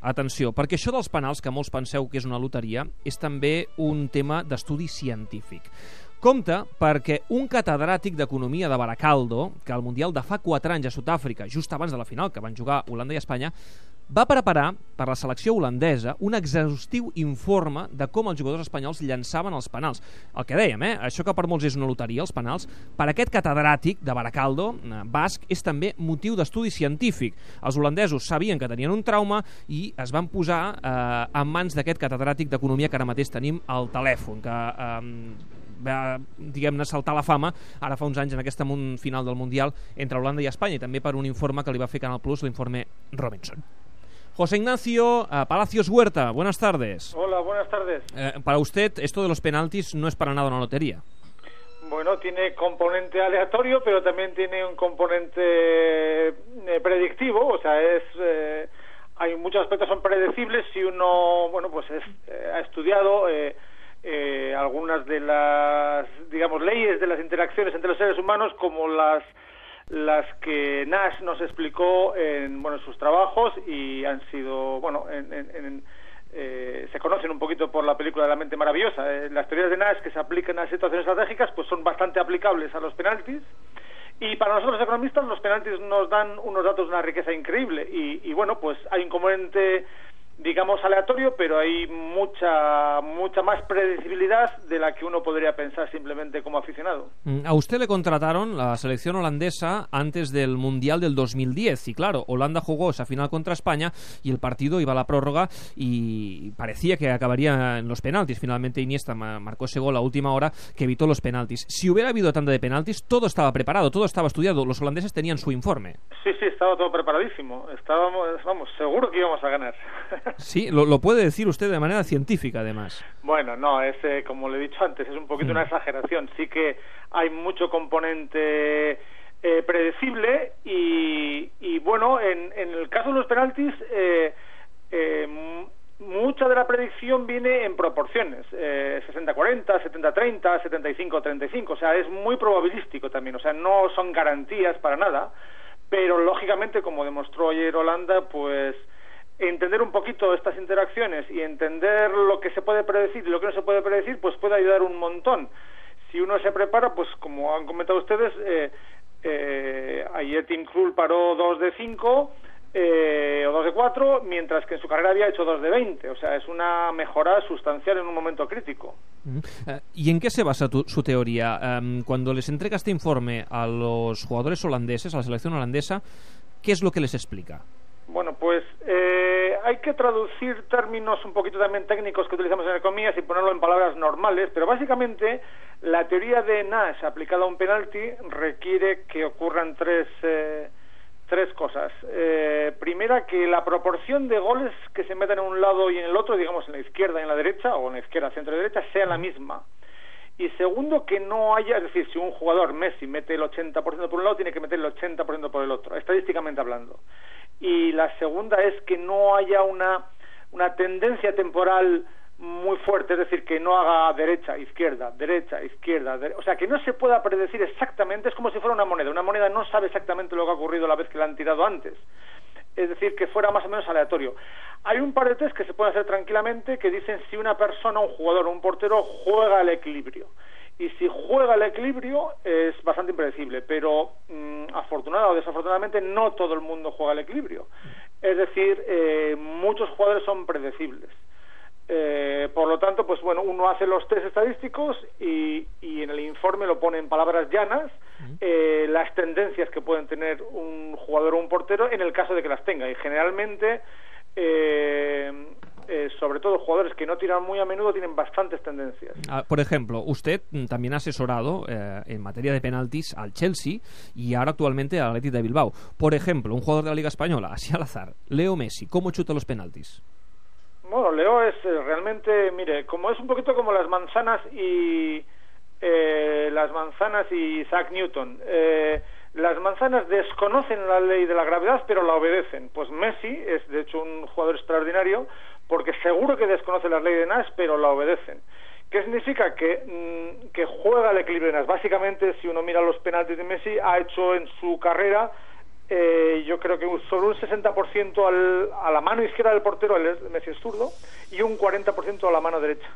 atenció, perquè això dels penals, que molts penseu que és una loteria, és també un tema d'estudi científic. Compte perquè un catedràtic d'Economia de Baracaldo, que al Mundial de fa 4 anys a Sud-àfrica, just abans de la final, que van jugar Holanda i Espanya, va preparar per la selecció holandesa un exhaustiu informe de com els jugadors espanyols llançaven els penals. El que dèiem, eh? això que per molts és una loteria, els penals, per aquest catedràtic de Baracaldo, eh, basc, és també motiu d'estudi científic. Els holandesos sabien que tenien un trauma i es van posar eh, en mans d'aquest catedràtic d'economia que ara mateix tenim al telèfon, que eh, va, diguem-ne, saltar la fama ara fa uns anys en aquesta final del Mundial entre Holanda i Espanya i també per un informe que li va fer Canal Plus, l'informe Robinson. José Ignacio uh, Palacios Huerta, buenas tardes. Hola, buenas tardes. Eh, para usted, esto de los penaltis no es para nada una lotería. Bueno, tiene componente aleatorio, pero también tiene un componente eh, predictivo, o sea, es eh, hay muchos aspectos son predecibles si uno, bueno, pues es, eh, ha estudiado eh, eh, algunas de las, digamos, leyes de las interacciones entre los seres humanos, como las las que Nash nos explicó en bueno, sus trabajos y han sido, bueno, en, eh, se conocen un poquito por la película de la mente maravillosa. Eh, las teorías de Nash que se aplican a situaciones estratégicas pues son bastante aplicables a los penaltis y para nosotros los economistas los penaltis nos dan unos datos de una riqueza increíble y, y bueno, pues hay un componente digamos aleatorio, pero hay mucha mucha más predecibilidad de la que uno podría pensar simplemente como aficionado. Mm, a usted le contrataron la selección holandesa antes del Mundial del 2010 y claro, Holanda jugó esa final contra España y el partido iba a la prórroga y parecía que acabaría en los penaltis. Finalmente Iniesta marcó ese gol a última hora que evitó los penaltis. Si hubiera habido tanda de penaltis, todo estaba preparado, todo estaba estudiado, los holandeses tenían su informe. Sí, sí, estaba todo preparadísimo. Estábamos, vamos, seguro que íbamos a ganar. Sí, lo, puede decir usted de manera científica, además. Bueno, no, es eh, como le he dicho antes, es un poquito una exageración. Sí que hay mucho componente eh, predecible y, bueno, en, el caso de los penaltis, eh, mucha de la predicción viene en proporciones, 60-40, 70-30, 75-35, o sea, es muy probabilístico también, o sea, no son garantías para nada, pero lógicamente, como demostró ayer Holanda, pues entender un poquito estas interacciones y entender lo que se puede predecir y lo que no se puede predecir, pues puede ayudar un montón. Si uno se prepara, pues como han comentado ustedes, eh, eh, ayer Tim Krul paró 2 de 5 eh, o 2 de 4, mientras que en su carrera había hecho 2 de 20. O sea, es una mejora sustancial en un momento crítico. Eh, ¿Y en qué se basa su teoría? Em, cuando les entrega este informe a los jugadores holandeses, a la selección holandesa, ¿qué es lo que les explica? Bueno, pues eh, hay que traducir términos un poquito también técnicos que utilizamos en economía y ponerlo en palabras normales, pero básicamente la teoría de Nash aplicada a un penalti requiere que ocurran tres, eh, tres cosas. Eh, primera, que la proporción de goles que se metan en un lado y en el otro, digamos en la izquierda y en la derecha, o en la izquierda, centro y derecha, sea la misma. Y segundo, que no haya, es decir, si un jugador Messi mete el 80% por un lado, tiene que meter el 80% por el otro, estadísticamente hablando y la segunda es que no haya una, una tendencia temporal muy fuerte, es decir, que no haga derecha, izquierda, derecha, izquierda, o sea, que no se pueda predecir exactamente, es como si fuera una moneda, una moneda no sabe exactamente lo que ha ocurrido la vez que la han tirado antes, es decir, que fuera más o menos aleatorio. Hay un par de test que se pueden hacer tranquilamente que dicen si una persona, un jugador o un portero juega al equilibrio y si juega el equilibrio es bastante impredecible, pero mm, afortunada o desafortunadamente no todo el mundo juega el equilibrio. Es decir, eh, muchos jugadores son predecibles. Eh, por lo tanto, pues bueno, uno hace los test estadísticos y, y en el informe lo pone en palabras llanas eh, las tendencias que pueden tener un jugador o un portero en el caso de que las tenga. Y generalmente eh, sobre todo jugadores que no tiran muy a menudo, tienen bastantes tendencias. Ah, por ejemplo, usted mm, también ha asesorado eh, en materia de penaltis al Chelsea y ahora actualmente al Athletic de Bilbao. Por ejemplo, un jugador de la Liga Española, así al azar, Leo Messi, ¿cómo chuta los penaltis? Bueno, Leo es eh, realmente, mire, como es un poquito como las manzanas y las manzanas y Isaac Newton. las manzanas desconocen la ley de la gravedad, pero la obedecen. Pues Messi es, de hecho, un jugador extraordinario porque seguro que desconoce las leyes de Nash, pero la obedecen. ¿Qué significa? Que, mm, que juega el equilibrio de Nash. Básicamente, si uno mira los penaltis de Messi, ha hecho en su carrera eh, yo creo que sobre un 60% al, a la mano izquierda del portero, el Messi es zurdo, y un 40% a la mano derecha.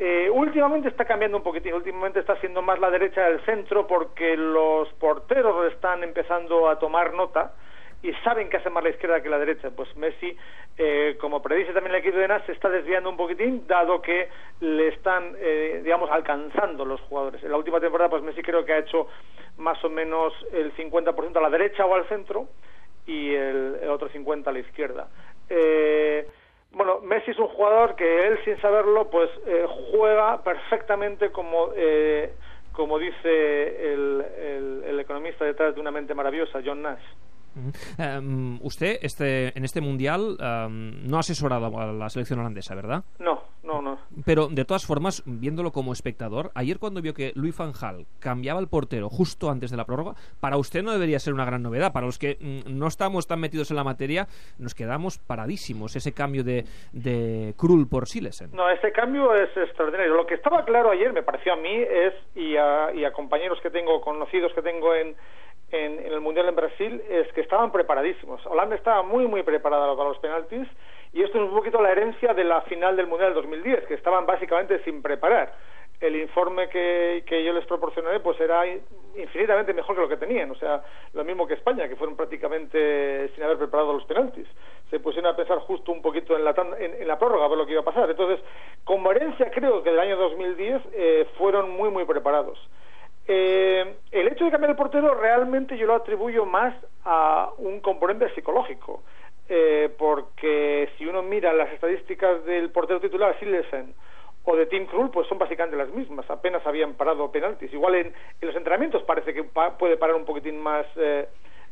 Eh, últimamente está cambiando un poquitín, últimamente está siendo más la derecha del centro porque los porteros están empezando a tomar nota y saben que hace más la izquierda que la derecha. Pues Messi, eh, como predice también el equipo de NAS, se está desviando un poquitín, dado que le están, eh, digamos, alcanzando los jugadores. En la última temporada, pues Messi creo que ha hecho más o menos el 50% a la derecha o al centro y el, otro 50% a la izquierda. Eh, bueno, Messi es un jugador que él, sin saberlo, pues eh, juega perfectamente como, eh, como dice el, el, el, economista detrás de una mente maravillosa, John Nash. Um, usted este, en este mundial um, no ha asesorado a la selección holandesa, ¿verdad? No, no, no. Pero de todas formas, viéndolo como espectador, ayer cuando vio que Luis Van Gaal cambiaba el portero justo antes de la prórroga, para usted no debería ser una gran novedad. Para los que mm, no estamos tan metidos en la materia, nos quedamos paradísimos. Ese cambio de, de Krul por Silesen. No, ese cambio es extraordinario. Lo que estaba claro ayer, me pareció a mí, es, y a, y a compañeros que tengo, conocidos que tengo en en, el Mundial en Brasil es que estaban preparadísimos. Holanda estaba muy, muy preparada para los penaltis y esto es un poquito la herencia de la final del Mundial del 2010, que estaban básicamente sin preparar. El informe que, yo les proporcioné pues era infinitamente mejor que lo que tenían, o sea, lo mismo que España, que fueron prácticamente sin haber preparado los penaltis. Se pusieron a pensar justo un poquito en la, en la prórroga, a ver lo que iba a pasar. Entonces, como herencia creo que del año 2010 eh, fueron muy, muy preparados. Eh, el hecho de cambiar el portero realmente yo lo atribuyo más a un componente psicológico, eh, porque si uno mira las estadísticas del portero titular Silesen o de Tim Krul, pues son básicamente las mismas, apenas habían parado penaltis. Igual en, los entrenamientos parece que pa puede parar un poquitín más eh,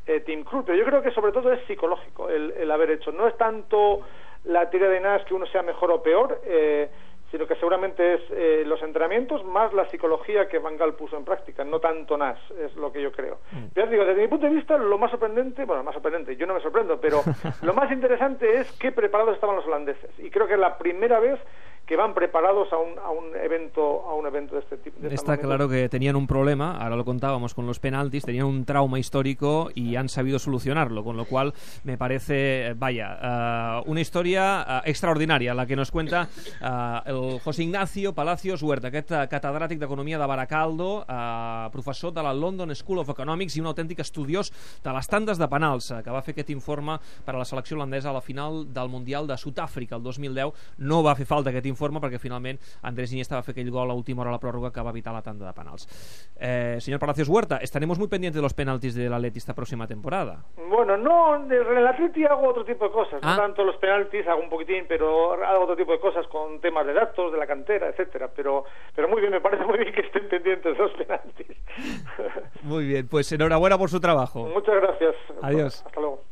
eh, Tim Krul, pero yo creo que sobre todo es psicológico el, haber hecho. No es tanto la teoría de Nash que uno sea mejor o peor, eh, sino que seguramente es eh, los entrenamientos más la psicología que Van Gaal puso en práctica, no tanto Nas, es lo que yo creo. Mm. Pero digo, desde mi punto de vista, lo más sorprendente, bueno, más sorprendente, yo no me sorprendo, pero lo más interesante es qué preparados estaban los holandeses. Y creo que es la primera vez que van preparados a un, a un evento a un evento de este tipo. De Está claro que tenían un problema, ahora lo contábamos con los penaltis, tenían un trauma histórico y han sabido solucionarlo, con lo cual me parece, vaya, uh, una historia uh, extraordinària la que nos cuenta uh, el José Ignacio Palacios Huerta, aquest uh, catedràtic d'Economia de Baracaldo, uh, professor de la London School of Economics i un autèntic estudiós de les tandes de penals, uh, que va fer aquest informe per a la selecció holandesa a la final del Mundial de Sud-àfrica el 2010. No va fer falta aquest informe perquè finalment Andrés Iniesta va fer aquell gol a última hora a la pròrroga que va evitar la tanda de penals. Eh, señor Palacios Huerta, estaremos muy pendientes de los penaltis del Atleti esta próxima temporada. Bueno, no, en el Atleti hago otro tipo de cosas, ah. no tanto los penaltis, hago un poquitín, pero hago otro tipo de cosas con temas de datos, de la cantera, etcétera, pero, pero muy bien, me parece muy bien que estén pendientes de los penaltis. muy bien, pues enhorabuena por su trabajo. Muchas gracias. Adiós. Hasta luego.